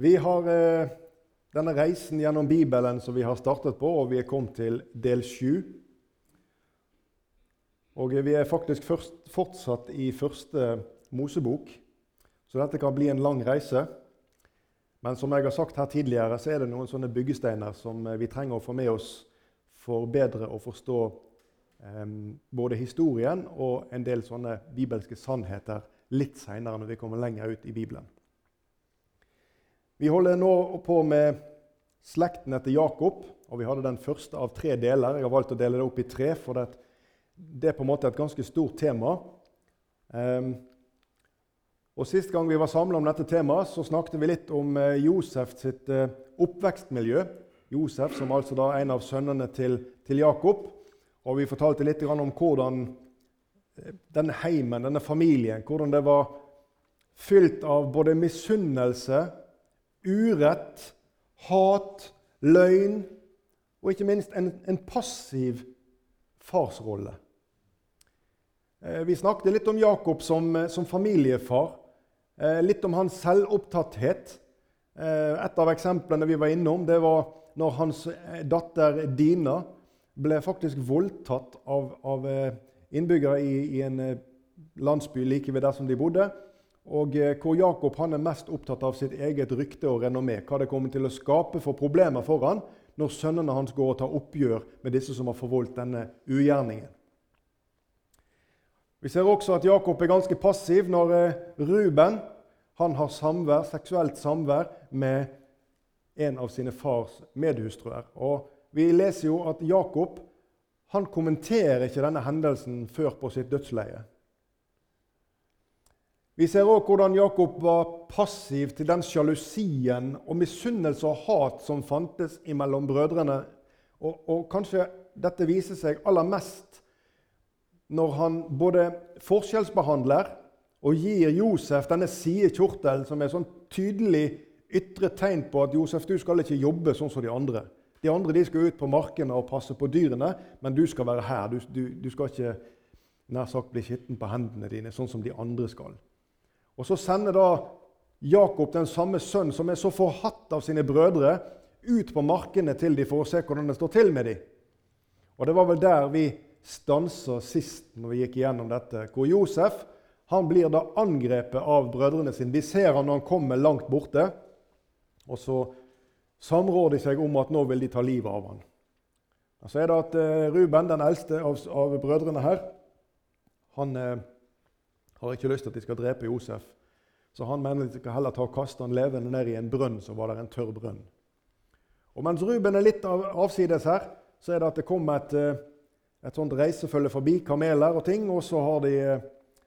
Vi har eh, denne reisen gjennom Bibelen som vi har startet på, og vi er kommet til del sju. Og vi er faktisk først, fortsatt i første Mosebok, så dette kan bli en lang reise. Men som jeg har sagt her tidligere, så er det noen sånne byggesteiner som eh, vi trenger å få med oss for bedre å forstå eh, både historien og en del sånne bibelske sannheter litt seinere når vi kommer lenger ut i Bibelen. Vi holder nå på med slekten etter Jakob, og vi hadde den første av tre deler. Jeg har valgt å dele det opp i tre, for det, er på en måte et ganske stort tema. Um, og Sist gang vi var samla om dette temaet, så snakket vi litt om eh, Josef sitt uh, oppvekstmiljø. Josef, som altså da er en av sønnene til, til Jakob. Og vi fortalte litt om hvordan eh, denne heimen, denne familien, hvordan det var fylt av både misunnelse, urett, hat, løgn og ikke minst en, en passiv farsrolle. Eh, vi snakket litt om Jakob som, eh, som familiefar, eh, litt om hans selvopptatthet. Et av eksemplene vi var innom, det var når hans datter Dina ble faktisk voldtatt av, av innbyggere i, i, en landsby like ved der som de bodde. Og hvor Jakob han er mest opptatt av sitt eget rykte og renommé. Hva det kommer til å skape for problemer for han når sønnene hans går og tar oppgjør med disse som har forvoldt denne ugjerningen. Vi ser også at Jakob er ganske passiv når eh, Ruben han har samvær, seksuelt samvær med en av sine fars medhustruer. Og Vi leser jo at Jakob han kommenterer ikke denne hendelsen før på sitt dødsleie. Vi ser òg hvordan Jakob var passiv til den sjalusien og misunnelse og hat som fantes mellom brødrene. Og, og kanskje dette viser seg aller mest når han både forskjellsbehandler og gir Josef denne sidekjortelen, som er sånn tydelig ytre tegn på at Josef, du skal ikke jobbe sånn som de andre. De andre de skal ut på markene og passe på dyrene, men du skal være her. Du, du, du skal ikke nær sagt bli skitten på hendene dine, sånn som de andre skal. Og Så sender da Jakob den samme sønnen, som er så forhatt av sine brødre, ut på markene til de for å se hvordan det står til med dem. Og Det var vel der vi stansa sist når vi gikk igjennom dette, hvor Josef han blir da angrepet av brødrene sine. De ser han når han kommer langt borte, og så samrår de seg om at nå vil de ta livet av han. Så er det at eh, Ruben, den eldste av, av brødrene her, han eh, har ikke lyst til at de skal drepe Josef. Så han mener de skal heller ta og kaste han levende ned i en brønn som var der en tørr brønn. Og Mens Ruben er litt av, avsides her, så er det at det kommer et, eh, et sånt reisefølge forbi, kameler og ting, og så har de, eh,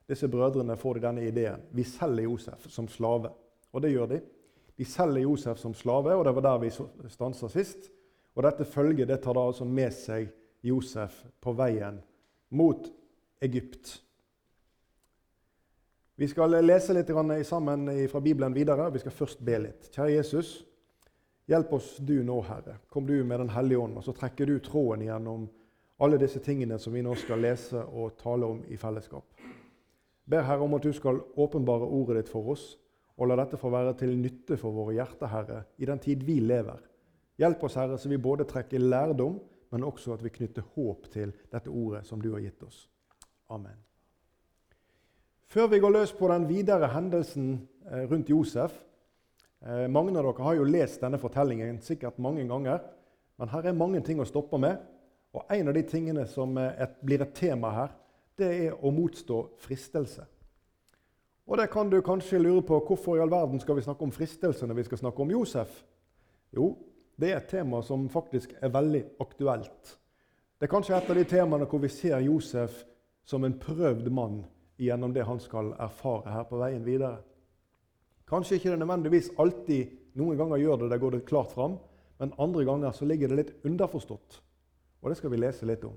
disse brødrene får de denne ideen. Vi selger Josef som slave. Og det gjør de. De selger Josef som slave, og det var der vi stansa sist. Og dette følget det tar da altså med seg Josef på veien mot Egypt. Vi skal lese litt sammen fra Bibelen videre. Vi skal først be litt. Kjære Jesus, hjelp oss du nå, Herre. Kom du med Den hellige ånd, og så trekker du tråden gjennom alle disse tingene som vi nå skal lese og tale om i fellesskap. Ber Herre om at du skal åpenbare ordet ditt for oss, og la dette få være til nytte for våre hjerter, Herre, i den tid vi lever. Hjelp oss, Herre, så vi både trekker lærdom, men også at vi knytter håp til dette ordet som du har gitt oss. Amen. Før vi går løs på den videre hendelsen eh, rundt Josef eh, Mange av dere har jo lest denne fortellingen sikkert mange ganger, men her er mange ting å stoppe med. Og En av de tingene som eh, et, blir et tema her, det er å motstå fristelse. Og det kan du kanskje lure på hvorfor i all verden skal vi snakke om fristelse når vi skal snakke om Josef. Jo, det er et tema som faktisk er veldig aktuelt. Det er kanskje et av de temaene hvor vi ser Josef som en prøvd mann gjennom det han skal erfare her på veien videre. Kanskje ikke det nødvendigvis alltid noen ganger gjør det, det går det klart fram, men andre ganger så ligger det litt underforstått. Og det skal vi lese litt om.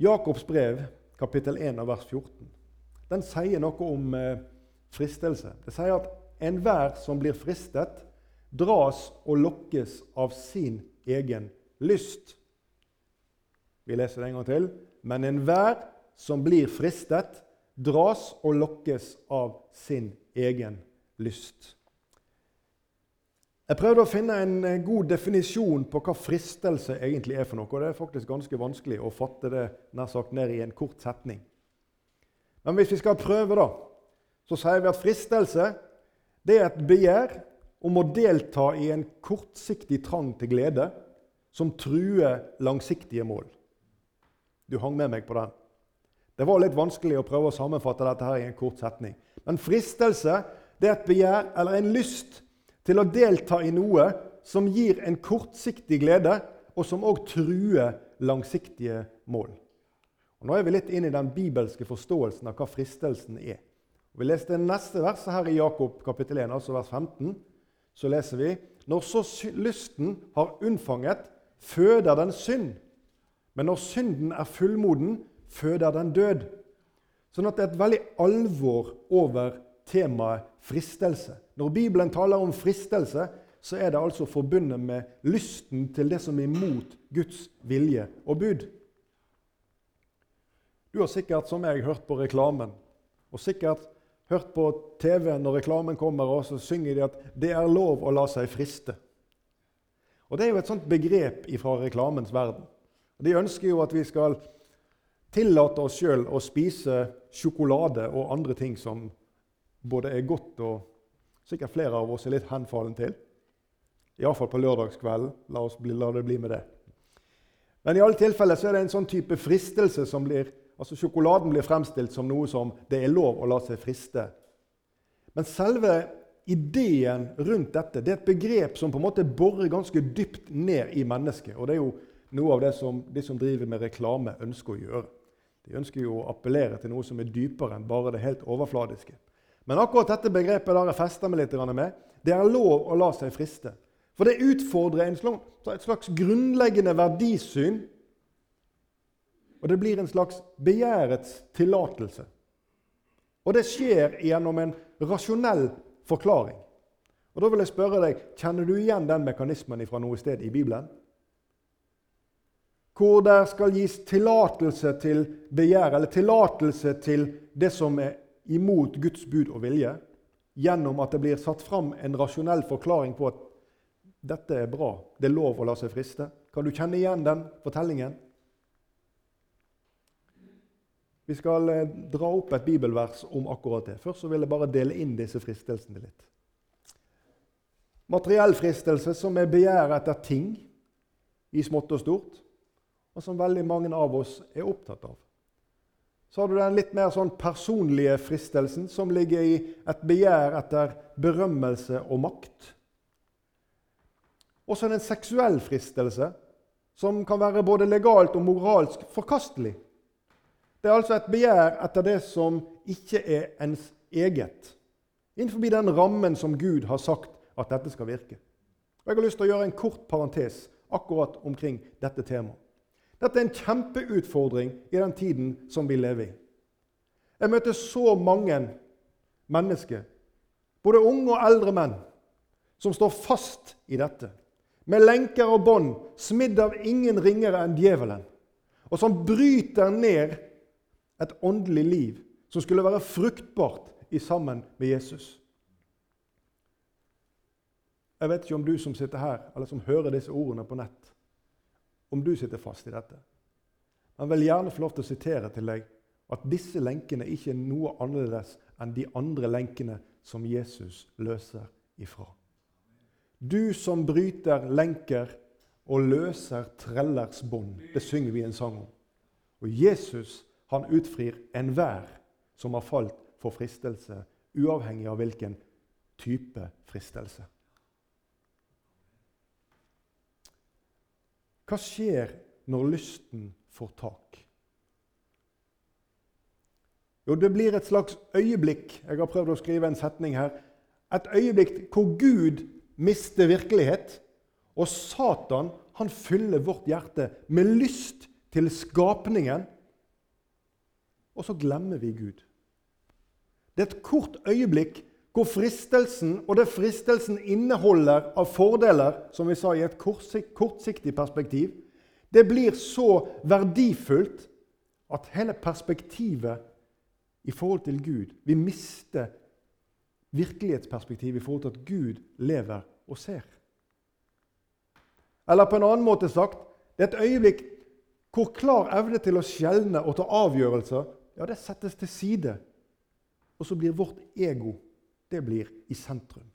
Jakobs brev, kapittel 1 vers 14, den sier noe om eh, fristelse. Det sier at enhver som blir fristet, dras og lokkes av sin egen lyst. Vi leser det en gang til. Men enhver som blir fristet, dras og lokkes av sin egen lyst. Jeg prøvde å finne en eh, god definisjon på hva fristelse egentlig er for noe. og Det er faktisk ganske vanskelig å fatte det nær sagt ned i en kort setning. Men hvis vi skal prøve, da, så sier vi at fristelse det er et begjær om å delta i en kortsiktig trang til glede som truer langsiktige mål. Du hang med meg på den. Det var litt vanskelig å prøve å sammenfatte dette her i en kort setning. Men fristelse det er et begjær eller en lyst til å delta i noe som gir en kortsiktig glede, og som òg truer langsiktige mål. Og nå er vi litt inne i den bibelske forståelsen av hva fristelsen er. Og vi leste neste verset her i Jakob kapittel 1, altså vers 15. Så leser vi når så lysten har unnfanget, føder den synd. Men når synden er fullmoden, føder den død. Sånn at det er et veldig alvor over temaet fristelse. Når Bibelen taler om fristelse, så er det altså forbundet med lysten til det som er imot Guds vilje og bud. Du har sikkert, som jeg, hørt på reklamen, og sikkert hørt på TV når reklamen kommer, og så synger de at 'det er lov å la seg friste'. Og Det er jo et sånt begrep fra reklamens verden. De ønsker jo at vi skal tillate oss sjøl å spise sjokolade og andre ting som både er godt og sikkert flere av oss er litt henfallen til. Iallfall på lørdagskvelden. La, bli, la det bli med det. Men i alle tilfeller så er det en sånn type fristelse som blir altså Sjokoladen blir fremstilt som noe som det er lov å la seg friste. Men selve ideen rundt dette det er et begrep som på en måte borer ganske dypt ned i mennesket. Og det er jo noe av det som de som driver med reklame, ønsker å gjøre. De ønsker jo å appellere til noe som er dypere enn bare det helt overfladiske. Men akkurat dette begrepet der jeg fester meg litt med, det er lov å la seg friste. For det utfordrer et slags grunnleggende verdisyn. Og det blir en slags begjærets tillatelse. Og det skjer gjennom en rasjonell forklaring. Og da vil jeg spørre deg, Kjenner du igjen den mekanismen fra noe sted i Bibelen? Hvor det skal gis tillatelse til begjær, eller tillatelse til det som er imot Guds bud og vilje gjennom at det blir satt fram en rasjonell forklaring på at dette er bra, det er lov å la seg friste. Kan du kjenne igjen den fortellingen? Vi skal eh, dra opp et bibelvers om akkurat det. Først vil jeg bare dele inn disse fristelsene litt. Materiell fristelse, som er begjær etter ting i smått og stort, og som veldig mange av oss er opptatt av. Så har du den litt mer sånn personlige fristelsen, som ligger i et begjær etter berømmelse og makt. Og så en seksuell fristelse, som kan være både legalt og moralsk forkastelig. Det er altså et begjær etter det som ikke er ens eget, innenfor den rammen som Gud har sagt at dette skal virke. Og Jeg har lyst til å gjøre en kort parentes akkurat omkring dette temaet. Dette er en kjempeutfordring i den tiden som vi lever i. Jeg møter så mange mennesker, både unge og eldre menn, som står fast i dette. Med lenker og bånd, smidd av ingen ringere enn djevelen. Og som bryter ned et åndelig liv som skulle være fruktbart i sammen med Jesus. Jeg vet ikke om du som sitter her, eller som hører disse ordene på nett, om du sitter fast i dette. Men vil gjerne få lov til å sitere til deg at disse lenkene ikke er noe annerledes enn de andre lenkene som Jesus løser ifra. Du som bryter lenker og løser trellers bånd. Det synger vi en sang om. Og Jesus han utfrir enhver som har falt for fristelse, uavhengig av hvilken type fristelse. Hva skjer når lysten får tak? Jo, det blir et slags øyeblikk Jeg har prøvd å skrive en setning her. Et øyeblikk hvor Gud mister virkelighet, og Satan han fyller vårt hjerte med lyst til skapningen. Og så glemmer vi Gud. Det er et kort øyeblikk hvor fristelsen og det fristelsen inneholder av fordeler, som vi sa i et kortsiktig perspektiv, det blir så verdifullt at hele perspektivet i forhold til Gud Vi mister virkelighetsperspektivet i forhold til at Gud lever og ser. Eller på en annen måte sagt det er et øyeblikk hvor klar evne til å skjelne og ta avgjørelser ja, det settes til side. Og så blir vårt ego det blir i sentrum.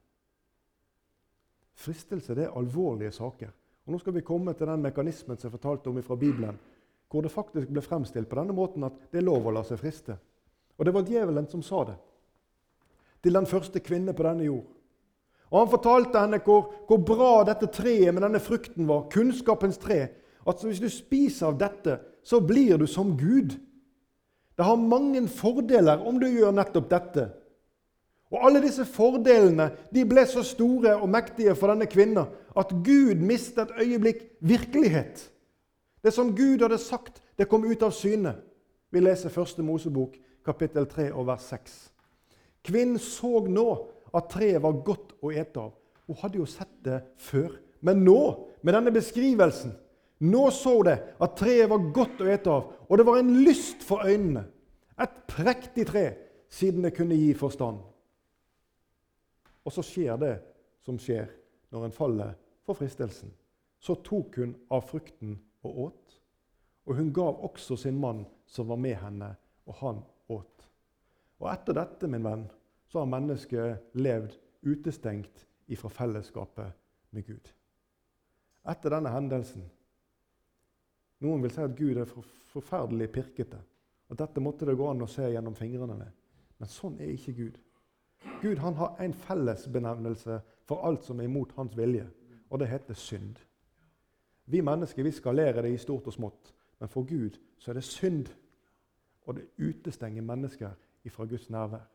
Fristelse det er alvorlige saker. Og Nå skal vi komme til den mekanismen som jeg fortalte om fra Bibelen, hvor det faktisk ble fremstilt på denne måten at det er lov å la seg friste. Og det var djevelen som sa det til den første kvinne på denne jord. Og Han fortalte henne hvor, hvor bra dette treet med denne frukten var, kunnskapens tre. At hvis du spiser av dette, så blir du som Gud. Det har mange fordeler om du gjør nettopp dette. Og Alle disse fordelene de ble så store og mektige for denne kvinna at Gud mistet et øyeblikk virkelighet. Det som Gud hadde sagt, det kom ut av syne. Vi leser første Mosebok, kapittel 3, og vers 6. Kvinnen så nå at treet var godt å ete av. Hun hadde jo sett det før. Men nå, med denne beskrivelsen, nå så hun det at treet var godt å ete av, og det var en lyst for øynene. Et prektig tre, siden det kunne gi forstand. Og så skjer det som skjer når en faller for fristelsen. Så tok hun av frukten og åt. Og hun gav også sin mann som var med henne, og han åt. Og etter dette, min venn, så har mennesket levd utestengt ifra fellesskapet med Gud. Etter denne hendelsen Noen vil si at Gud er forferdelig pirkete. At dette måtte det gå an å se gjennom fingrene med. Men sånn er ikke Gud. Gud han har en fellesbenevnelse for alt som er imot hans vilje, og det heter synd. Vi mennesker vi skalerer det i stort og smått, men for Gud så er det synd. Og det utestenger mennesker ifra Guds nærvær.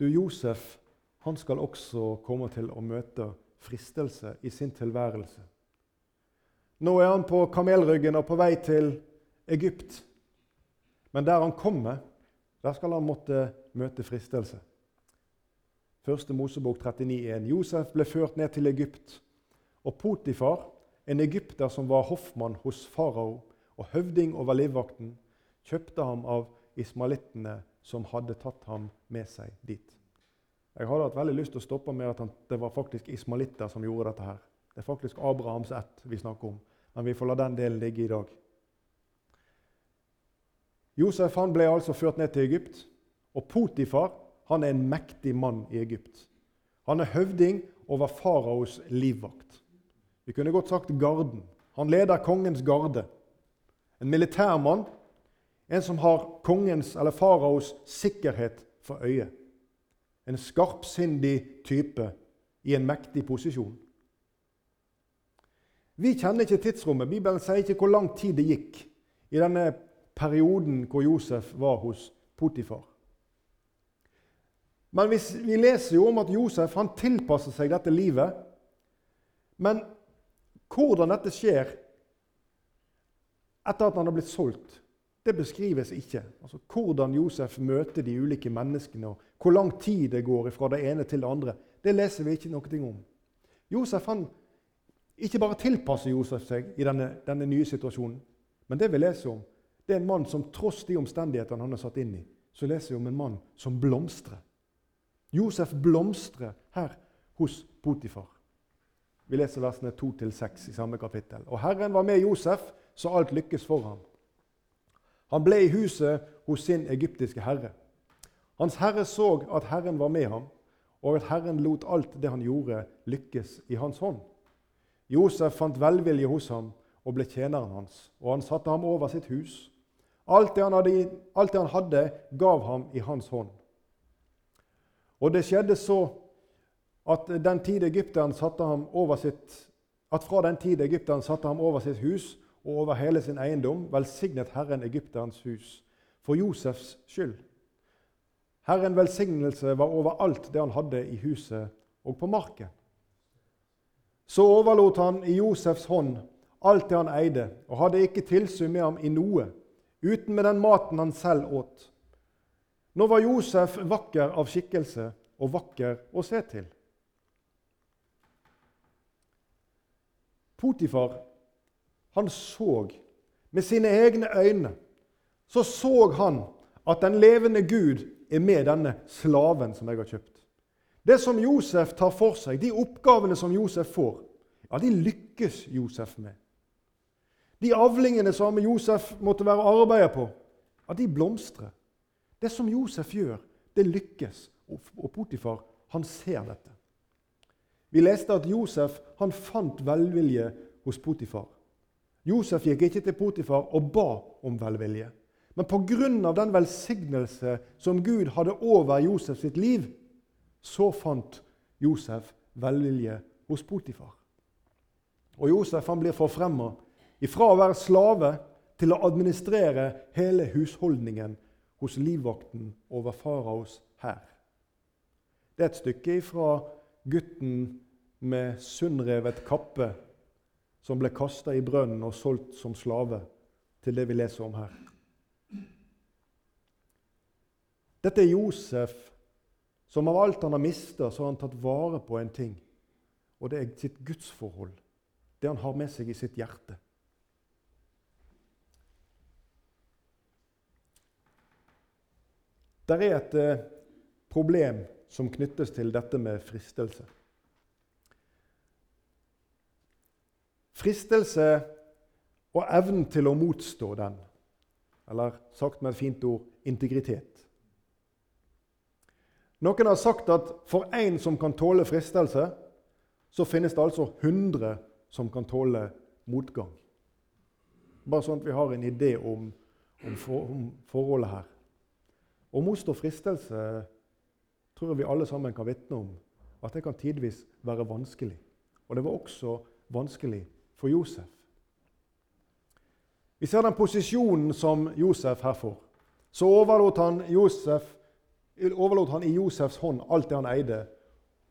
Du, Josef han skal også komme til å møte fristelse i sin tilværelse. Nå er han på kamelryggen og på vei til Egypt. Men der han kommer, der skal han måtte møte fristelse. Første Mosebok 39,1. Josef ble ført ned til Egypt. Og Potifar, en egypter som var hoffmann hos farao og høvding over livvakten, kjøpte ham av ismalittene som hadde tatt ham med seg dit. Jeg hadde hatt veldig lyst til å stoppe med at det var faktisk ismalitter som gjorde dette. her. Det er faktisk Abrahams ett vi snakker om, men vi får la den delen ligge i dag. Josef han ble altså ført ned til Egypt. Og Potifar han er en mektig mann i Egypt. Han er høvding over faraos livvakt. Vi kunne godt sagt garden. Han leder kongens garde. En militærmann, en som har kongens eller faraos sikkerhet for øye. En skarpsindig type i en mektig posisjon. Vi kjenner ikke tidsrommet. Bibelen sier ikke hvor lang tid det gikk i denne perioden hvor Josef var hos Potifar. Men vi, vi leser jo om at Josef han tilpasser seg dette livet. Men hvordan dette skjer etter at han har blitt solgt, det beskrives ikke. Altså, Hvordan Josef møter de ulike menneskene, og hvor lang tid det går fra det ene til det andre, det leser vi ikke noe om. Josef han, Ikke bare tilpasser Josef seg i denne, denne nye situasjonen, men det vi leser om, det er en mann som tross de omstendighetene han er satt inn i, så leser vi om en mann som blomstrer. Josef blomstrer her hos Potifar. Vi leser versene 2-6 i samme kapittel. Og Herren var med Josef, så alt lykkes for ham. Han ble i huset hos sin egyptiske herre. Hans herre så at Herren var med ham, og at Herren lot alt det han gjorde, lykkes i hans hånd. Josef fant velvilje hos ham og ble tjeneren hans, og han satte ham over sitt hus. Alt det, hadde, alt det han hadde, gav ham i hans hånd. Og det skjedde så at, den tid satte ham over sitt, at fra den tid Egypteren satte ham over sitt hus og over hele sin eiendom, velsignet Herren Egypterens hus for Josefs skyld. Herren velsignelse var over alt det han hadde i huset og på marken. Så overlot han i Josefs hånd alt det han eide, og hadde ikke tilsyn med ham i noe uten med den maten han selv åt. Nå var Josef vakker av skikkelse og vakker å se til. Potifar han så med sine egne øyne så så han at den levende Gud er med denne slaven som jeg har kjøpt. Det som Josef tar for seg, de oppgavene som Josef får, ja, de lykkes Josef med. De avlingene som Josef måtte være arbeider på, ja, de blomstrer. Det som Josef gjør, det lykkes. Og Potifar, han ser dette. Vi leste at Josef han fant velvilje hos Potifar. Josef gikk ikke til Potifar og ba om velvilje. Men pga. den velsignelse som Gud hadde over Josef sitt liv, så fant Josef velvilje hos Potifar. Og Josef han blir forfremma ifra å være slave til å administrere hele husholdningen hos livvakten over faraos hær. Det er et stykke ifra gutten med sunnrevet kappe som ble kasta i brønnen og solgt som slave, til det vi leser om her. Dette er Josef som av alt han har mista, så har han tatt vare på en ting. Og det er sitt gudsforhold. Det han har med seg i sitt hjerte. Det er et eh, problem som knyttes til dette med fristelse. Fristelse og evnen til å motstå den, eller sagt med et fint ord integritet. Noen har sagt at for én som kan tåle fristelse, så finnes det altså 100 som kan tåle motgang. Bare sånn at vi har en idé om, om, for, om forholdet her. Å motstå fristelse tror jeg vi alle sammen kan vitne om at det kan tidvis være vanskelig. Og det var også vanskelig for Josef. Vi ser den posisjonen som Josef her får. Så overlot han, Josef, overlot han i Josefs hånd alt det han eide,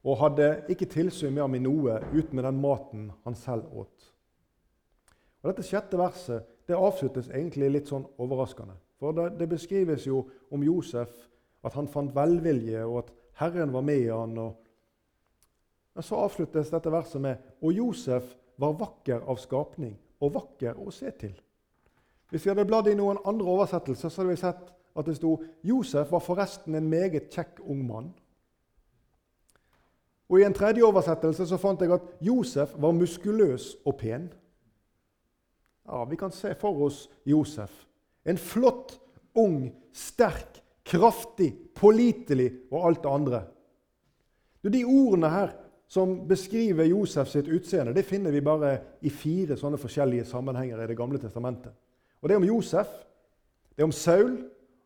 og hadde ikke tilsyn med ham i noe uten med den maten han selv åt. Og Dette sjette verset det avsluttes egentlig litt sånn overraskende. For det, beskrives jo om Josef at han fant velvilje, og at Herren var med han. Og, men så avsluttes dette verset med Og Josef var vakker av skapning og vakker å se til. Hvis vi hadde bladd i noen andre oversettelser, så hadde vi sett at det sto Josef var forresten en meget kjekk ung mann. Og I en tredje oversettelse så fant jeg at Josef var muskuløs og pen. Ja, Vi kan se for oss Josef. En flott, ung, sterk, kraftig, pålitelig og alt det andre. De ordene her som beskriver Josef sitt utseende, det finner vi bare i fire sånne forskjellige sammenhenger i Det gamle testamentet. Og Det er om Josef, det er om Saul,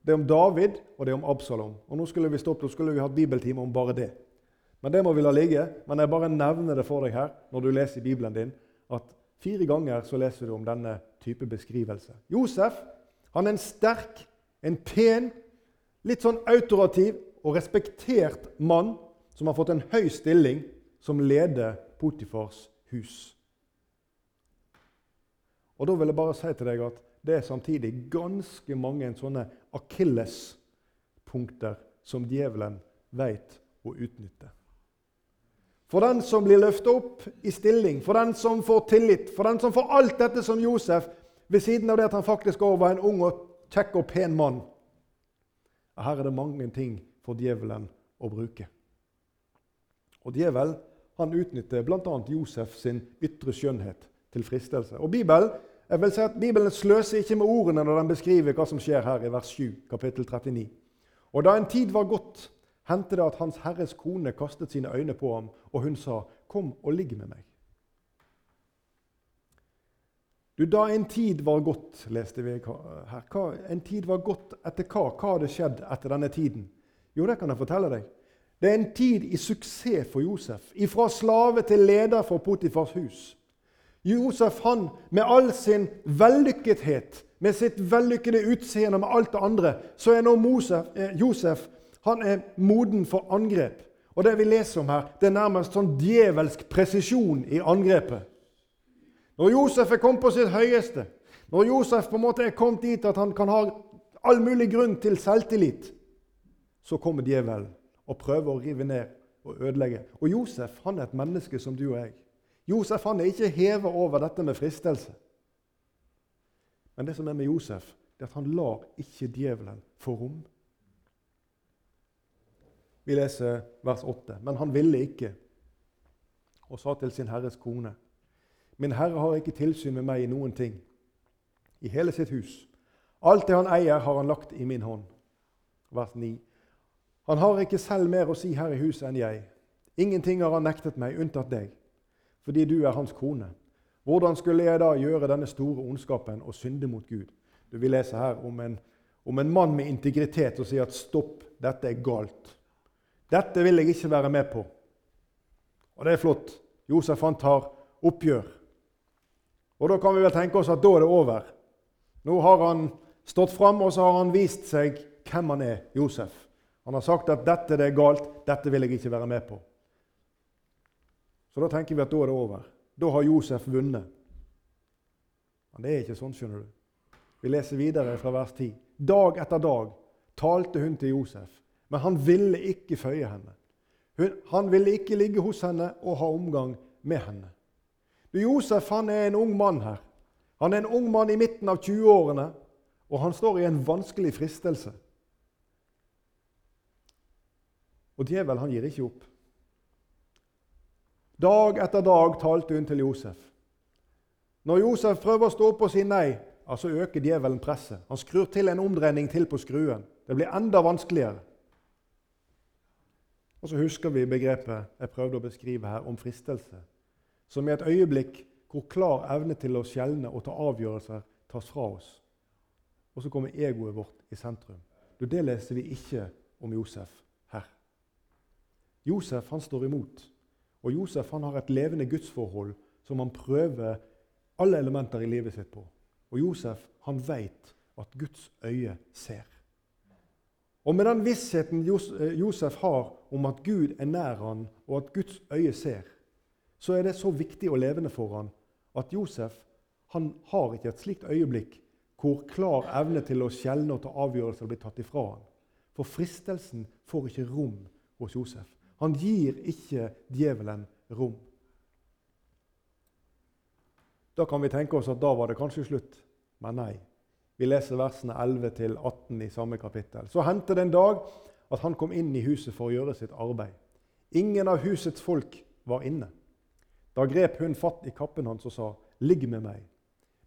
det er om David og det er om Absalom. Og Nå skulle vi stoppet, og skulle vi hatt bibeltime om bare det. Men det må vi la ligge. Men jeg bare nevner det for deg her når du leser i Bibelen din, at fire ganger så leser du om denne type beskrivelse. Josef han er en sterk, en pen, litt sånn autorativ og respektert mann som har fått en høy stilling som leder Potifars hus. Og Da vil jeg bare si til deg at det er samtidig ganske mange sånne akillespunkter som djevelen vet å utnytte. For den som blir løftet opp i stilling, for den som får tillit, for den som får alt dette som Josef, ved siden av det at han faktisk også var en ung og kjekk og pen mann Her er det mange ting for djevelen å bruke. Og djevelen han utnytter bl.a. Josef sin ytre skjønnhet til fristelse. Og Bibelen jeg vil si at Bibelen sløser ikke med ordene når den beskriver hva som skjer her i vers 7, kapittel 39. Og da en tid var gått, hendte det at Hans Herres kone kastet sine øyne på ham, og hun sa, 'Kom og ligg med meg'. Du, Da en tid var gått, leste vi her. Hva, en tid var gått etter hva? Hva hadde skjedd etter denne tiden? Jo, det kan jeg fortelle deg. Det er en tid i suksess for Josef. Ifra slave til leder for Potifars hus. Josef han, med all sin vellykkethet, med sitt vellykkede utseende og med alt det andre, så er nå Mosef, eh, Josef han er moden for angrep. Og det vi leser om her, det er nærmest sånn djevelsk presisjon i angrepet. Når Josef er kommet på sitt høyeste, når Josef på en måte er kommet dit at han kan ha all mulig grunn til selvtillit, så kommer djevelen og prøver å rive ned og ødelegge. Og Josef han er et menneske som du og jeg. Josef han er ikke hevet over dette med fristelse. Men det som er med Josef, det er at han lar ikke djevelen få rom. Vi leser vers 8. Men han ville ikke, og sa til sin herres kone.: Min herre har ikke tilsyn med meg i noen ting, i hele sitt hus. Alt det han eier, har han lagt i min hånd. Vers 9. Han har ikke selv mer å si her i huset enn jeg. Ingenting har han nektet meg, unntatt deg, fordi du er hans kone. Hvordan skulle jeg da gjøre denne store ondskapen og synde mot Gud? Du vil lese her om en, om en mann med integritet og sier at 'stopp, dette er galt'. Dette vil jeg ikke være med på. Og det er flott. Josef han tar oppgjør. Og da kan vi vel tenke oss at da er det over. Nå har han stått fram, og så har han vist seg hvem han er, Josef. Han har sagt at 'dette det er galt, dette vil jeg ikke være med på'. Så da tenker vi at da er det over. Da har Josef vunnet. Men det er ikke sånn, skjønner du. Vi leser videre fra vers 10. Dag etter dag talte hun til Josef, men han ville ikke føye henne. Hun, han ville ikke ligge hos henne og ha omgang med henne. Du, Josef han er en ung mann her. Han er en ung mann i midten av 20-årene, og han står i en vanskelig fristelse. Og djevelen han gir ikke opp. Dag etter dag talte hun til Josef. Når Josef prøver å stå opp og si nei, altså øker djevelen presset. Han skrur til en omdreining til på skruen. Det blir enda vanskeligere. Og så husker vi begrepet jeg prøvde å beskrive her om fristelse, som i et øyeblikk hvor klar evne til å skjelne og ta avgjørelser tas fra oss. Og så kommer egoet vårt i sentrum. Det leser vi ikke om Josef her. Josef han står imot. Og Josef han har et levende gudsforhold som han prøver alle elementer i livet sitt på. Og Josef han veit at Guds øye ser. Og med den vissheten eh, Josef har om at Gud er nær han, og at Guds øye ser, så er det så viktig og levende for han at Josef han har ikke et slikt øyeblikk hvor klar evne til å skjelne og ta avgjørelser blir tatt ifra han. For fristelsen får ikke rom hos Josef. Han gir ikke djevelen rom. Da kan vi tenke oss at da var det kanskje slutt. Men nei. Vi leser versene 11 18 i samme kapittel. Så hendte det en dag at han kom inn i huset for å gjøre sitt arbeid. Ingen av husets folk var inne. Da grep hun fatt i kappen hans og sa, 'Ligg med meg.'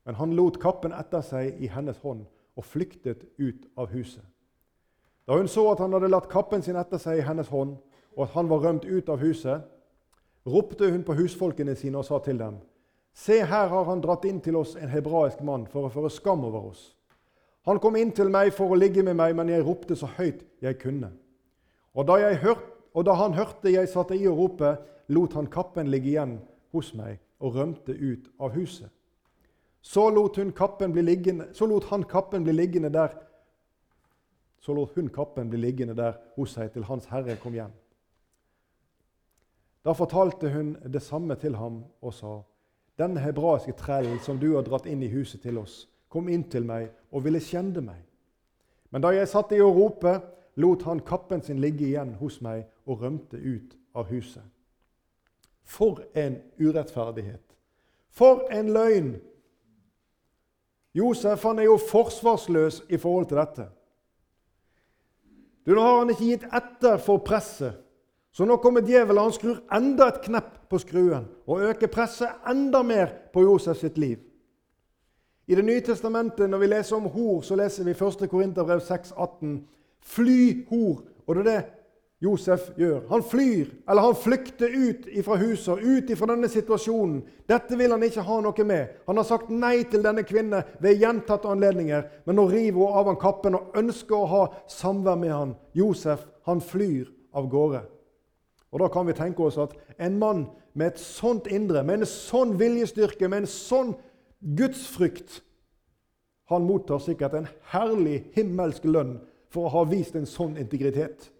Men han lot kappen etter seg i hennes hånd og flyktet ut av huset. Da hun så at han hadde latt kappen sin etter seg i hennes hånd, og at han var rømt ut av huset, ropte hun på husfolkene sine og sa til dem.: Se, her har han dratt inn til oss en hebraisk mann for å føre skam over oss. Han kom inn til meg for å ligge med meg, men jeg ropte så høyt jeg kunne. Og da, hørte, og da han hørte jeg satte i å rope, lot han kappen ligge igjen hos meg og rømte ut av huset. Så lot, liggende, så lot han kappen bli liggende der så lot hun kappen bli liggende der hos seg til Hans Herre kom hjem. Da fortalte hun det samme til ham og sa:" Denne hebraiske trellen som du har dratt inn i huset til oss, kom inn til meg og ville skjende meg. Men da jeg satt i å rope, lot han kappen sin ligge igjen hos meg og rømte ut av huset. For en urettferdighet! For en løgn! Josef han er jo forsvarsløs i forhold til dette. Du, Nå har han ikke gitt etter for presset. Så nå kommer djevelen og skrur enda et knepp på skruen og øker presset enda mer på Josef sitt liv. I Det nye testamentet, når vi leser om hor, så leser vi 1. Korinterbrev 6,18. Fly hor. Og det er det Josef gjør. Han flyr, eller han flykter ut fra huset, ut fra denne situasjonen. Dette vil han ikke ha noe med. Han har sagt nei til denne kvinnen ved gjentatte anledninger, men nå river hun av han kappen og ønsker å ha samvær med han. Josef han flyr av gårde. Og Da kan vi tenke oss at en mann med et sånt indre, med en sånn viljestyrke, med en sånn gudsfrykt Han mottar sikkert en herlig himmelsk lønn for å ha vist en sånn integritet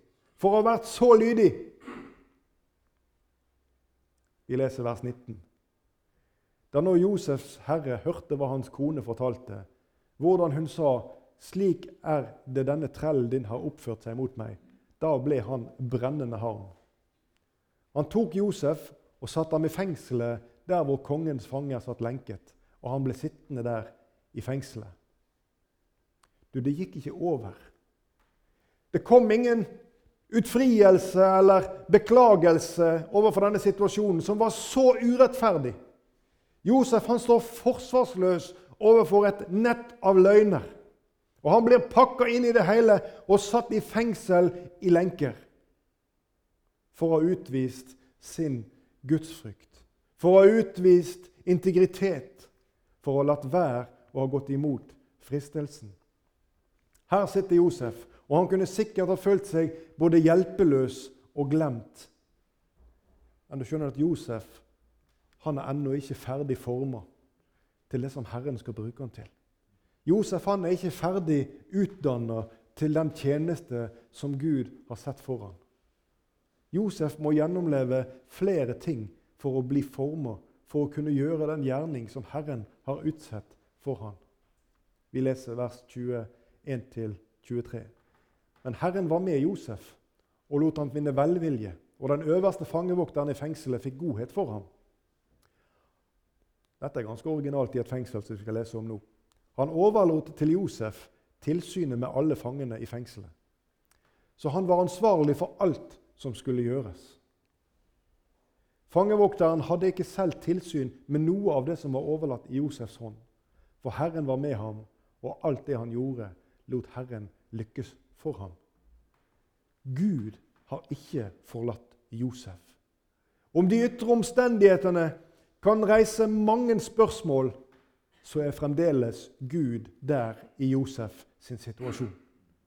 for å ha vært så lydig. Vi leser vers 19. Da nå Josefs herre hørte hva hans kone fortalte, hvordan hun sa:" Slik er det denne trellen din har oppført seg mot meg. Da ble han brennende harm. Han tok Josef og satte ham i fengselet der hvor kongens fanger satt lenket, og han ble sittende der i fengselet. Du, det gikk ikke over. Det kom ingen utfrielse eller beklagelse overfor denne situasjonen, som var så urettferdig. Josef han står forsvarsløs overfor et nett av løgner. Og Han blir pakka inn i det hele og satt i fengsel i lenker for å ha utvist sin gudsfrykt, for å ha utvist integritet, for å ha latt være å ha gått imot fristelsen. Her sitter Josef, og han kunne sikkert ha følt seg både hjelpeløs og glemt. Men du skjønner at Josef han er ennå ikke ferdig forma til det som Herren skal bruke han til. Josef han er ikke ferdig utdanna til den tjeneste som Gud har sett for ham. Josef må gjennomleve flere ting for å bli forma, for å kunne gjøre den gjerning som Herren har utsett for ham. Vi leser vers 21-23. Men Herren var med Josef og lot ham vinne velvilje, og den øverste fangevokteren i fengselet fikk godhet for ham. Dette er ganske originalt i et fengsel som vi skal lese om nå. Han overlot til Josef tilsynet med alle fangene i fengselet. Så han var ansvarlig for alt som skulle gjøres. Fangevokteren hadde ikke selv tilsyn med noe av det som var overlatt i Josefs hånd. For Herren var med ham, og alt det han gjorde, lot Herren lykkes for ham. Gud har ikke forlatt Josef. Om de ytre omstendighetene kan reise mange spørsmål, så er fremdeles Gud der i Josef sin situasjon.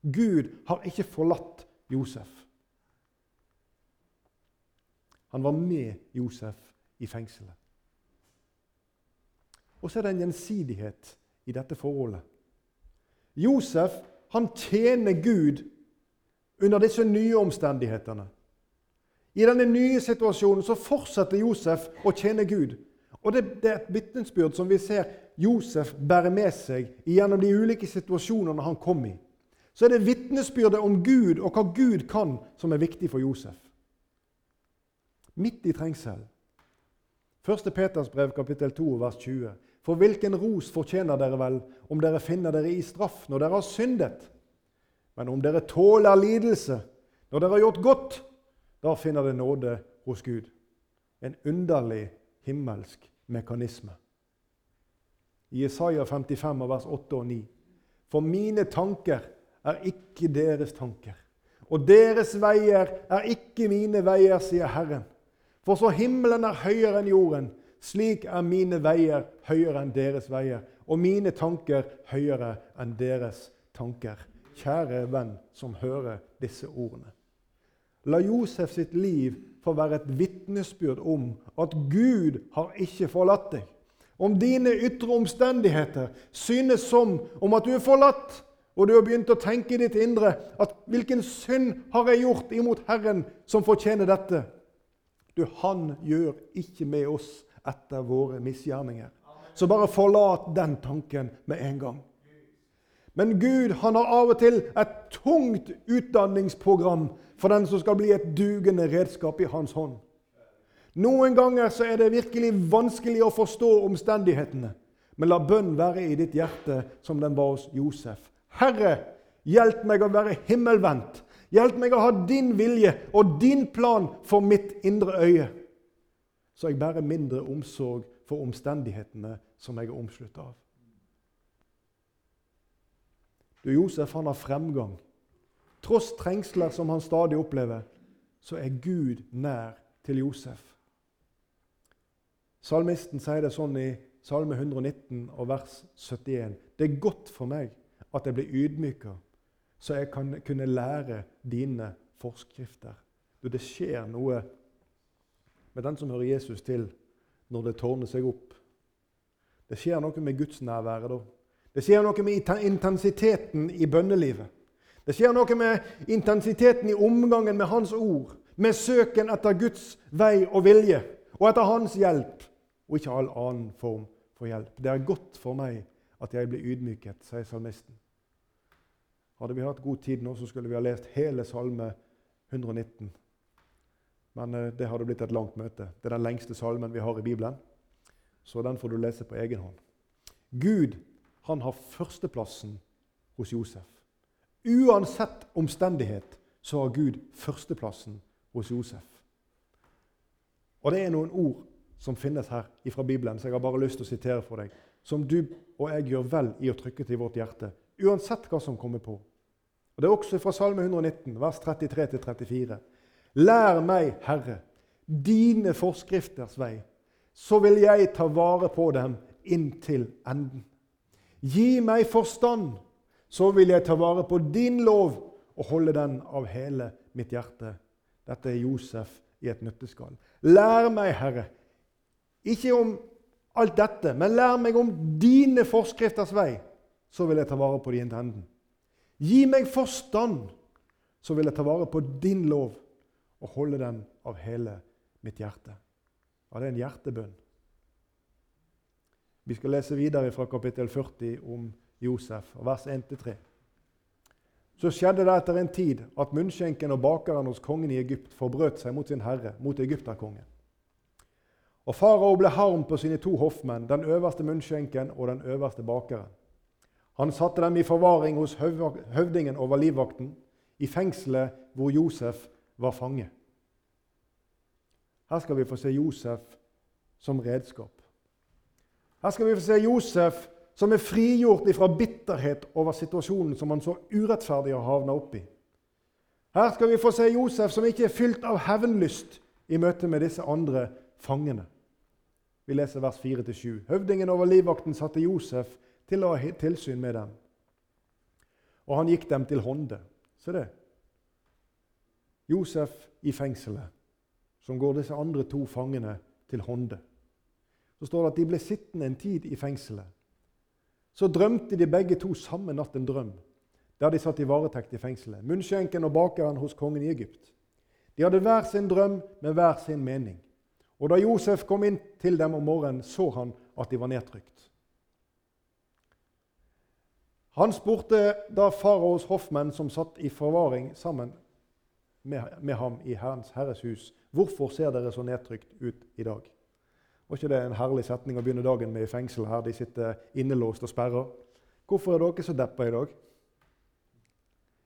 Gud har ikke forlatt Josef. Han var med Josef i fengselet. Og så er det en gjensidighet i dette forholdet. Josef han tjener Gud under disse nye omstendighetene. I denne nye situasjonen så fortsetter Josef å tjene Gud. Og det, det er et vitnesbyrd som vi ser Josef bære med seg gjennom de ulike situasjonene han kom i. Så er det vitnesbyrdet om Gud og hva Gud kan, som er viktig for Josef midt i trengsel. 1. Peters brev, kapittel 2, vers 20. For hvilken ros fortjener dere vel om dere finner dere i straff når dere har syndet? Men om dere tåler lidelse når dere har gjort godt, da finner dere nåde hos Gud. En underlig himmelsk mekanisme. I Isaiah 55, vers 8 og 9. For mine tanker er ikke deres tanker, og deres veier er ikke mine veier, sier Herren. For så himmelen er høyere enn jorden, slik er mine veier høyere enn deres veier, og mine tanker høyere enn deres tanker. Kjære venn som hører disse ordene. La Josef sitt liv få være et vitnesbyrd om at Gud har ikke forlatt deg. Om dine ytre omstendigheter synes som om at du er forlatt, og du har begynt å tenke i ditt indre at 'hvilken synd har jeg gjort imot Herren som fortjener dette', du, Han gjør ikke med oss etter våre misgjerninger. Så bare forlat den tanken med en gang. Men Gud han har av og til et tungt utdanningsprogram for den som skal bli et dugende redskap i hans hånd. Noen ganger så er det virkelig vanskelig å forstå omstendighetene. Men la bønn være i ditt hjerte som den var hos Josef. Herre, hjelp meg å være himmelvendt Hjelp meg å ha din vilje og din plan for mitt indre øye, så jeg bærer mindre omsorg for omstendighetene som jeg er omsluttet av. Du, Josef han har fremgang. Tross trengsler som han stadig opplever, så er Gud nær til Josef. Salmisten sier det sånn i Salme 119 og vers 71. Det er godt for meg at jeg blir ydmyka så jeg kan kunne lære dine forskrifter. Du, det skjer noe med den som hører Jesus til, når det tårner seg opp. Det skjer noe med gudsnærværet da. Det skjer noe med intensiteten i bønnelivet. Det skjer noe med intensiteten i omgangen med Hans ord, med søken etter Guds vei og vilje, og etter Hans hjelp, og ikke all annen form for hjelp. Det er godt for meg at jeg blir ydmyket, sier salmisten. Hadde vi hatt god tid nå, så skulle vi ha lest hele Salme 119. Men eh, det hadde blitt et langt møte. Det er den lengste salmen vi har i Bibelen. Så den får du lese på egen hånd. Gud han har førsteplassen hos Josef. Uansett omstendighet så har Gud førsteplassen hos Josef. Og det er noen ord som finnes her fra Bibelen, så jeg har bare lyst til å sitere for deg, som du og jeg gjør vel i å trykke til vårt hjerte, uansett hva som kommer på. Og Det er også fra Salme 119, vers 33-34. Lær meg, Herre, dine forskrifters vei, så vil jeg ta vare på dem inntil enden. Gi meg forstand, så vil jeg ta vare på din lov og holde den av hele mitt hjerte. Dette er Josef i et nøtteskall. Lær meg, Herre, ikke om alt dette, men lær meg om dine forskrifters vei, så vil jeg ta vare på din enden. Gi meg forstand, så vil jeg ta vare på din lov og holde den av hele mitt hjerte. Ja, det er en hjertebønn. Vi skal lese videre fra kapittel 40 om Josef, vers 1-3. Så skjedde det etter en tid at munnskjenken og bakeren hos kongen i Egypt forbrøt seg mot sin herre, mot egypterkongen. Og farao ble harm på sine to hoffmenn, den øverste munnskjenken og den øverste bakeren. Han satte dem i forvaring hos høvdingen over livvakten, i fengselet hvor Josef var fange. Her skal vi få se Josef som redskap. Her skal vi få se Josef som er frigjort fra bitterhet over situasjonen som han så urettferdig har havna i. Her skal vi få se Josef som ikke er fylt av hevnlyst i møte med disse andre fangene. Vi leser vers 4-7. Høvdingen over livvakten satte Josef til å ha tilsyn med dem. Og han gikk dem til hånde. Se det. Josef i fengselet, som går disse andre to fangene til hånde. Så står det at de ble sittende en tid i fengselet. Så drømte de begge to samme natt en drøm, der de satt i varetekt i fengselet. Munnskjenken og bakeren hos kongen i Egypt. De hadde hver sin drøm med hver sin mening. Og da Josef kom inn til dem om morgenen, så han at de var nedtrykt. Han spurte da faraos hoffmenn, som satt i forvaring sammen med, ham i Herrens Herres hus, hvorfor ser dere så nedtrykt ut i dag? Var ikke det en herlig setning å begynne dagen med i fengsel her? De sitter innelåst og sperrer. Hvorfor er dere så deppa i dag?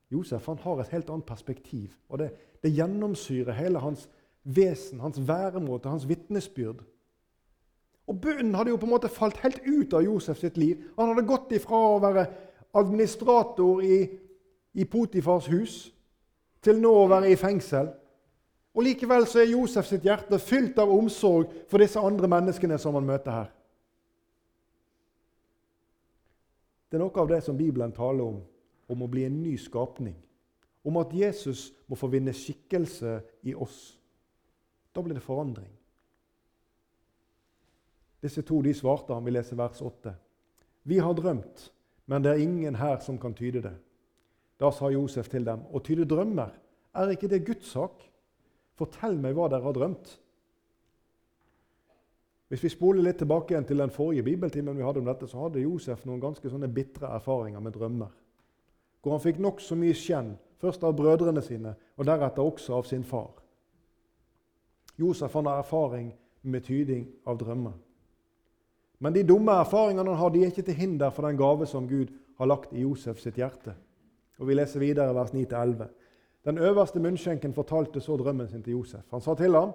Josef han har et helt annet perspektiv. og Det, det gjennomsyrer hele hans vesen, hans væremåte, hans vitnesbyrd. Og Bunnen hadde jo på en måte falt helt ut av Josef sitt liv. Han hadde gått ifra å være administrator i, i Potifars hus til nå å være i fengsel. Og Likevel så er Josef sitt hjerte fylt av omsorg for disse andre menneskene som han møter her. Det er noe av det som Bibelen taler om, om å bli en ny skapning. Om at Jesus må få vinne skikkelse i oss. Da blir det forandring. Disse to de svarte han, vi leser vers 8. Vi har drømt, men det er ingen her som kan tyde det. Da sa Josef til dem, å tyde drømmer, er ikke det Guds sak? Fortell meg hva dere har drømt. Hvis vi spoler litt tilbake igjen til den forrige bibeltimen vi hadde om dette, så hadde Josef noen ganske sånne bitre erfaringer med drømmer. Hvor han fikk nokså mye skjenn, først av brødrene sine og deretter også av sin far. Josef har erfaring med tyding av drømmer. Men de dumme erfaringene han har, de er ikke til hinder for den gave som Gud har lagt i Josef sitt hjerte. Og Vi leser videre vers 9-11. Den øverste munnskjenken fortalte så drømmen sin til Josef. Han sa til ham,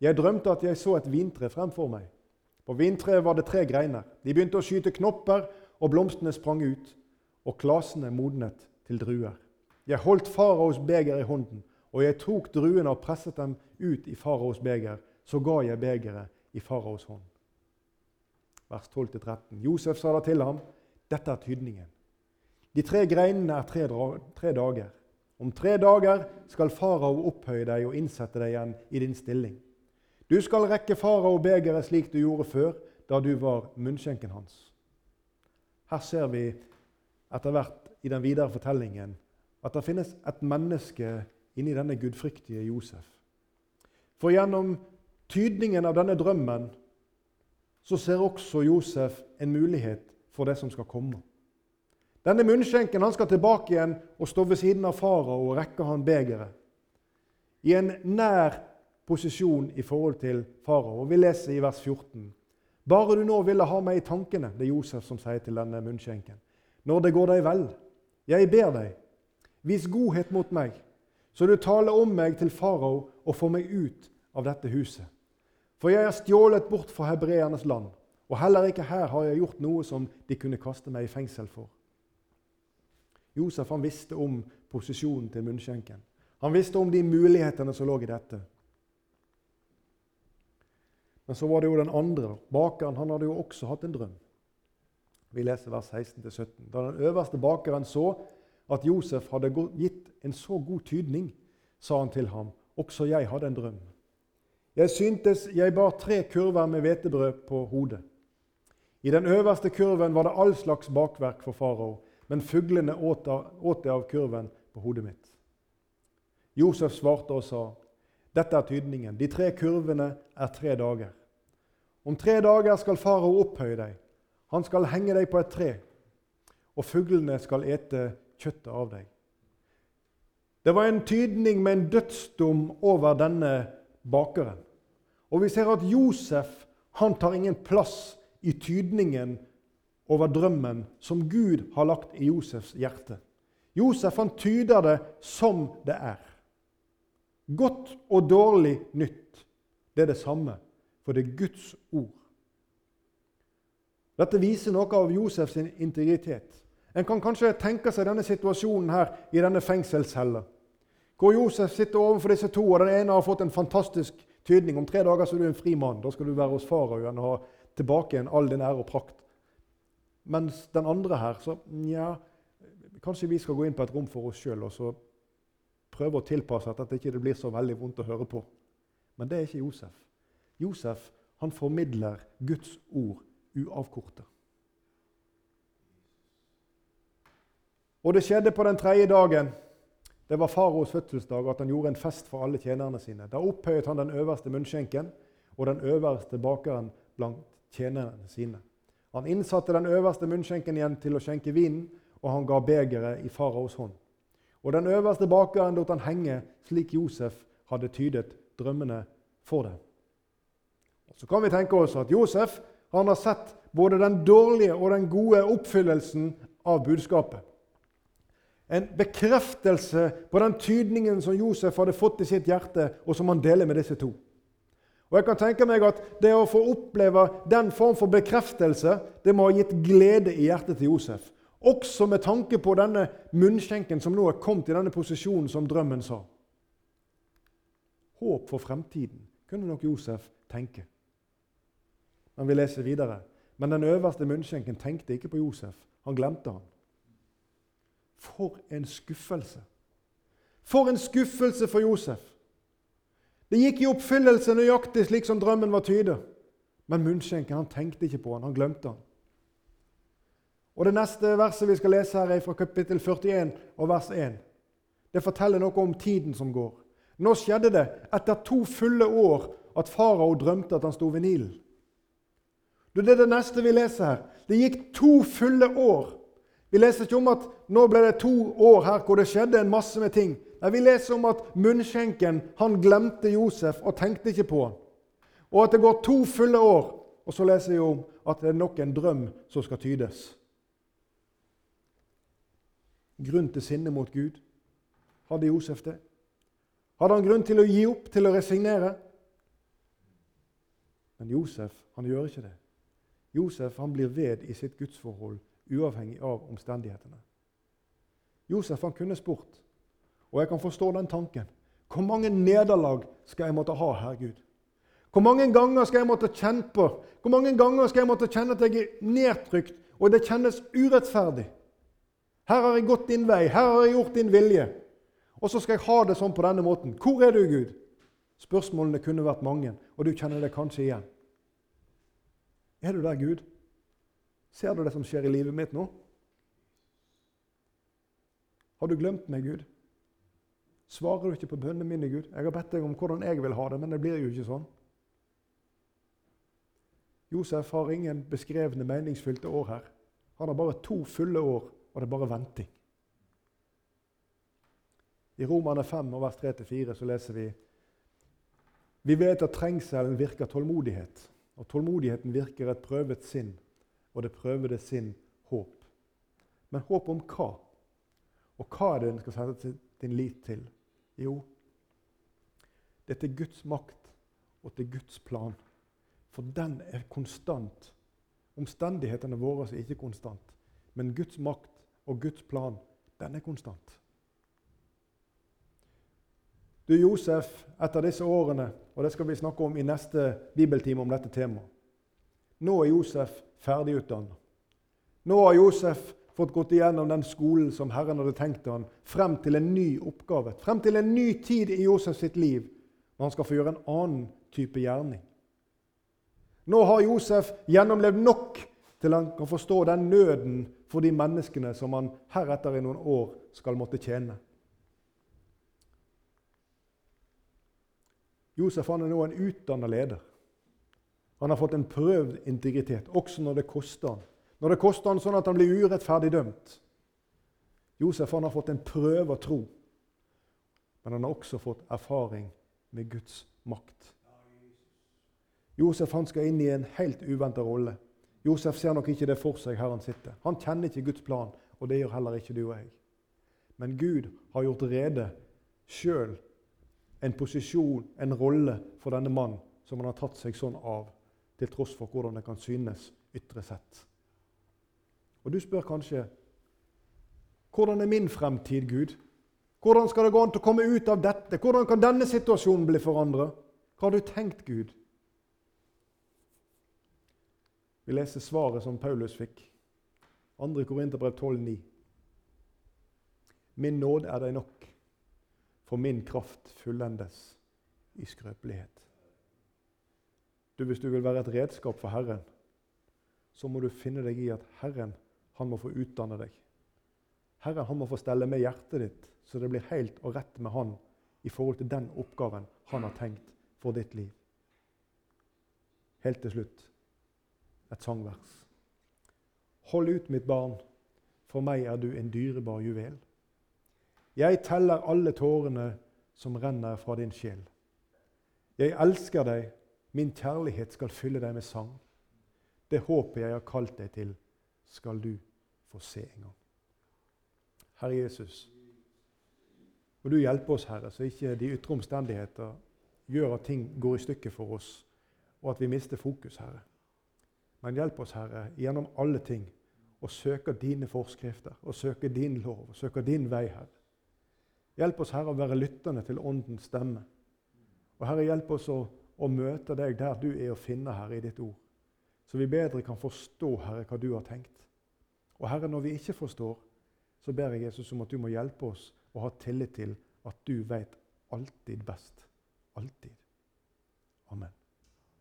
'Jeg drømte at jeg så et vintre fremfor meg.' På vintreet var det tre greiner. De begynte å skyte knopper, og blomstene sprang ut, og klasene modnet til druer. Jeg holdt faraos beger i hånden, og jeg tok druene og presset dem ut i faraos beger. Så ga jeg begeret i faraos hånd. Vers 12-13. Josef sa da til ham, 'Dette er tydningen.' De tre greinene er tre, tre dager. Om tre dager skal farao opphøye deg og innsette deg igjen i din stilling. Du skal rekke farao begeret slik du gjorde før, da du var munnskjenken hans. Her ser vi etter hvert i den videre fortellingen at det finnes et menneske inni denne gudfryktige Josef. For gjennom tydningen av denne drømmen så ser også Josef en mulighet for det som skal komme. Denne munnskjenken han skal tilbake igjen og stå ved siden av farao og rekke han begeret. I en nær posisjon i forhold til farao. Vi leser i vers 14. Bare du nå ville ha meg i tankene, det er Josef som sier til denne munnskjenken. Når det går deg vel. Jeg ber deg, vis godhet mot meg, så du taler om meg til farao og får meg ut av dette huset. For jeg er stjålet bort fra hebreernes land, og heller ikke her har jeg gjort noe som de kunne kaste meg i fengsel for. Josef han visste om posisjonen til munnskjenken. Han visste om de mulighetene som lå i dette. Men så var det jo den andre. Bakeren han hadde jo også hatt en drøm. Vi leser vers 16-17. Da den øverste bakeren så at Josef hadde gitt en så god tydning, sa han til ham, også jeg hadde en drøm. Jeg syntes jeg bar tre kurver med hvetebrød på hodet. I den øverste kurven var det all slags bakverk for farao, men fuglene åt det av kurven på hodet mitt. Josef svarte og sa, dette er tydningen. De tre kurvene er tre dager. Om tre dager skal farao opphøye deg. Han skal henge deg på et tre, og fuglene skal ete kjøttet av deg. Det var en tydning med en dødsdom over denne bakeren. Og vi ser at Josef han tar ingen plass i tydningen over drømmen som Gud har lagt i Josefs hjerte. Josef han tyder det som det er. Godt og dårlig nytt, det er det samme, for det er Guds ord. Dette viser noe av Josefs integritet. En kan kanskje tenke seg denne situasjonen her i denne fengselscella. Hvor Josef sitter overfor disse to, og den ene har fått en fantastisk tydning. Om tre dager så er du en fri mann. Da skal du være hos faraoen og ha tilbake igjen all din ære og prakt. Mens den andre her så Nja, kanskje vi skal gå inn på et rom for oss sjøl og så prøve å tilpasse at det ikke blir så veldig vondt å høre på. Men det er ikke Josef. Josef han formidler Guds ord uavkorta. Og det skjedde på den tredje dagen. Det var faraos fødselsdag at han gjorde en fest for alle tjenerne sine. Da opphøyet han den øverste munnskjenken og den øverste bakeren blant tjenerne sine. Han innsatte den øverste munnskjenken igjen til å skjenke vinen, og han ga begeret i faraos hånd. Og den øverste bakeren lot han henge slik Josef hadde tydet drømmene for dem. Så kan vi tenke oss at Josef han har sett både den dårlige og den gode oppfyllelsen av budskapet. En bekreftelse på den tydningen som Josef hadde fått i sitt hjerte, og som han deler med disse to. Og jeg kan tenke meg at Det å få oppleve den form for bekreftelse det må ha gitt glede i hjertet til Josef. Også med tanke på denne munnskjenken som nå er kommet i denne posisjonen som drømmen sa. Håp for fremtiden kunne nok Josef tenke. Men vi leser videre. Men den øverste munnskjenken tenkte ikke på Josef. Han glemte han. For en skuffelse! For en skuffelse for Josef! Det gikk i oppfyllelse nøyaktig slik som drømmen var tydet. Men munnskjenken han tenkte ikke på han, han glemte han. Og Det neste verset vi skal lese her er fra kapittel 41 og vers 1. Det forteller noe om tiden som går. Nå skjedde det etter to fulle år at farao drømte at han sto ved Nilen. Det er det neste vi leser her. Det gikk to fulle år. Vi leser ikke om at nå ble det to år her hvor det skjedde en masse med ting. Nei, Vi leser om at munnskjenken han glemte Josef og tenkte ikke på han. Og at det går to fulle år. Og så leser vi om at det er nok en drøm som skal tydes. Grunn til sinne mot Gud. Hadde Josef det? Hadde han grunn til å gi opp, til å resignere? Men Josef han gjør ikke det. Josef han blir ved i sitt gudsforhold, uavhengig av omstendighetene. Josef han kunne spurt, og jeg kan forstå den tanken. Hvor mange nederlag skal jeg måtte ha, Herre Gud? Hvor mange ganger skal jeg måtte kjenne på? Hvor mange ganger skal jeg måtte kjenne at jeg er nedtrykt, og det kjennes urettferdig? Her har jeg gått din vei, her har jeg gjort din vilje. Og så skal jeg ha det sånn på denne måten. Hvor er du, Gud? Spørsmålene kunne vært mange, og du kjenner det kanskje igjen. Er du der, Gud? Ser du det som skjer i livet mitt nå? Har du glemt meg, Gud? Svarer du ikke på bønnene mine, Gud? Jeg har bedt deg om hvordan jeg vil ha det, men det blir jo ikke sånn. Josef har ingen beskrevne, meningsfylte år her. Han har bare to fulle år, og det er bare venting. I Romane 5, vers 3-4 så leser vi Vi vet at trengselen virker tålmodighet. Og tålmodigheten virker et prøvet sinn, og det prøvede sinn håp. Men håp om hva? Og hva er det en skal sette din lit til? Jo, det er til Guds makt og til Guds plan. For den er konstant. Omstendighetene våre er ikke konstant. Men Guds makt og Guds plan, den er konstant. Du, Josef, etter disse årene, og det skal vi snakke om i neste bibeltime om dette temaet Nå er Josef ferdigutdannet. Nå har Josef fått gått igjennom den skolen som Herren hadde tenkt han, frem til en ny oppgave, frem til en ny tid i Josef sitt liv, når han skal få gjøre en annen type gjerning. Nå har Josef gjennomlevd nok til han kan forstå den nøden for de menneskene som han heretter i noen år skal måtte tjene. Josef han er nå en utdannet leder. Han har fått en prøvd integritet, også når det koster han. Når det koster han sånn at han blir urettferdig dømt. Josef han har fått en prøve å tro, men han har også fått erfaring med Guds makt. Josef han skal inn i en helt uventa rolle. Josef ser nok ikke det for seg her han sitter. Han kjenner ikke Guds plan, og det gjør heller ikke du og jeg. Men Gud har gjort rede sjøl en posisjon, en rolle, for denne mann som han har tatt seg sånn av, til tross for hvordan det kan synes ytre sett. Og du spør kanskje hvordan er min fremtid, Gud? Hvordan skal det gå an til å komme ut av dette? Hvordan kan denne situasjonen bli forandra? Hva har du tenkt, Gud? Vi leser svaret som Paulus fikk. 2. Korinterbrev 12,9. Min nåd er deg nok, for min kraft fullendes i skrøpelighet. Du, Hvis du vil være et redskap for Herren, så må du finne deg i at Herren han må få utdanne deg. Herren han må få stelle med hjertet ditt, så det blir helt og rett med Han i forhold til den oppgaven Han har tenkt for ditt liv. Helt til slutt et sangvers. Hold ut, mitt barn, for meg er du en dyrebar juvel. Jeg teller alle tårene som renner fra din sjel. Jeg elsker deg, min kjærlighet skal fylle deg med sang. Det håpet jeg har kalt deg til, skal du få se en. Herre Jesus, må du hjelpe oss, Herre, så ikke de ytre omstendigheter gjør at ting går i stykker for oss, og at vi mister fokus, Herre. Men hjelp oss, Herre, gjennom alle ting å søke dine forskrifter, og søke din lov, og søke din vei, Herre. Hjelp oss, Herre, å være lyttende til Åndens stemme. Og Herre, hjelp oss å, å møte deg der du er å finne, Herre, i ditt ord. Så vi bedre kan forstå, Herre, hva du har tenkt. Og Herre, når vi ikke forstår, så ber jeg Jesus om at du må hjelpe oss å ha tillit til at du veit alltid best. Alltid. Amen.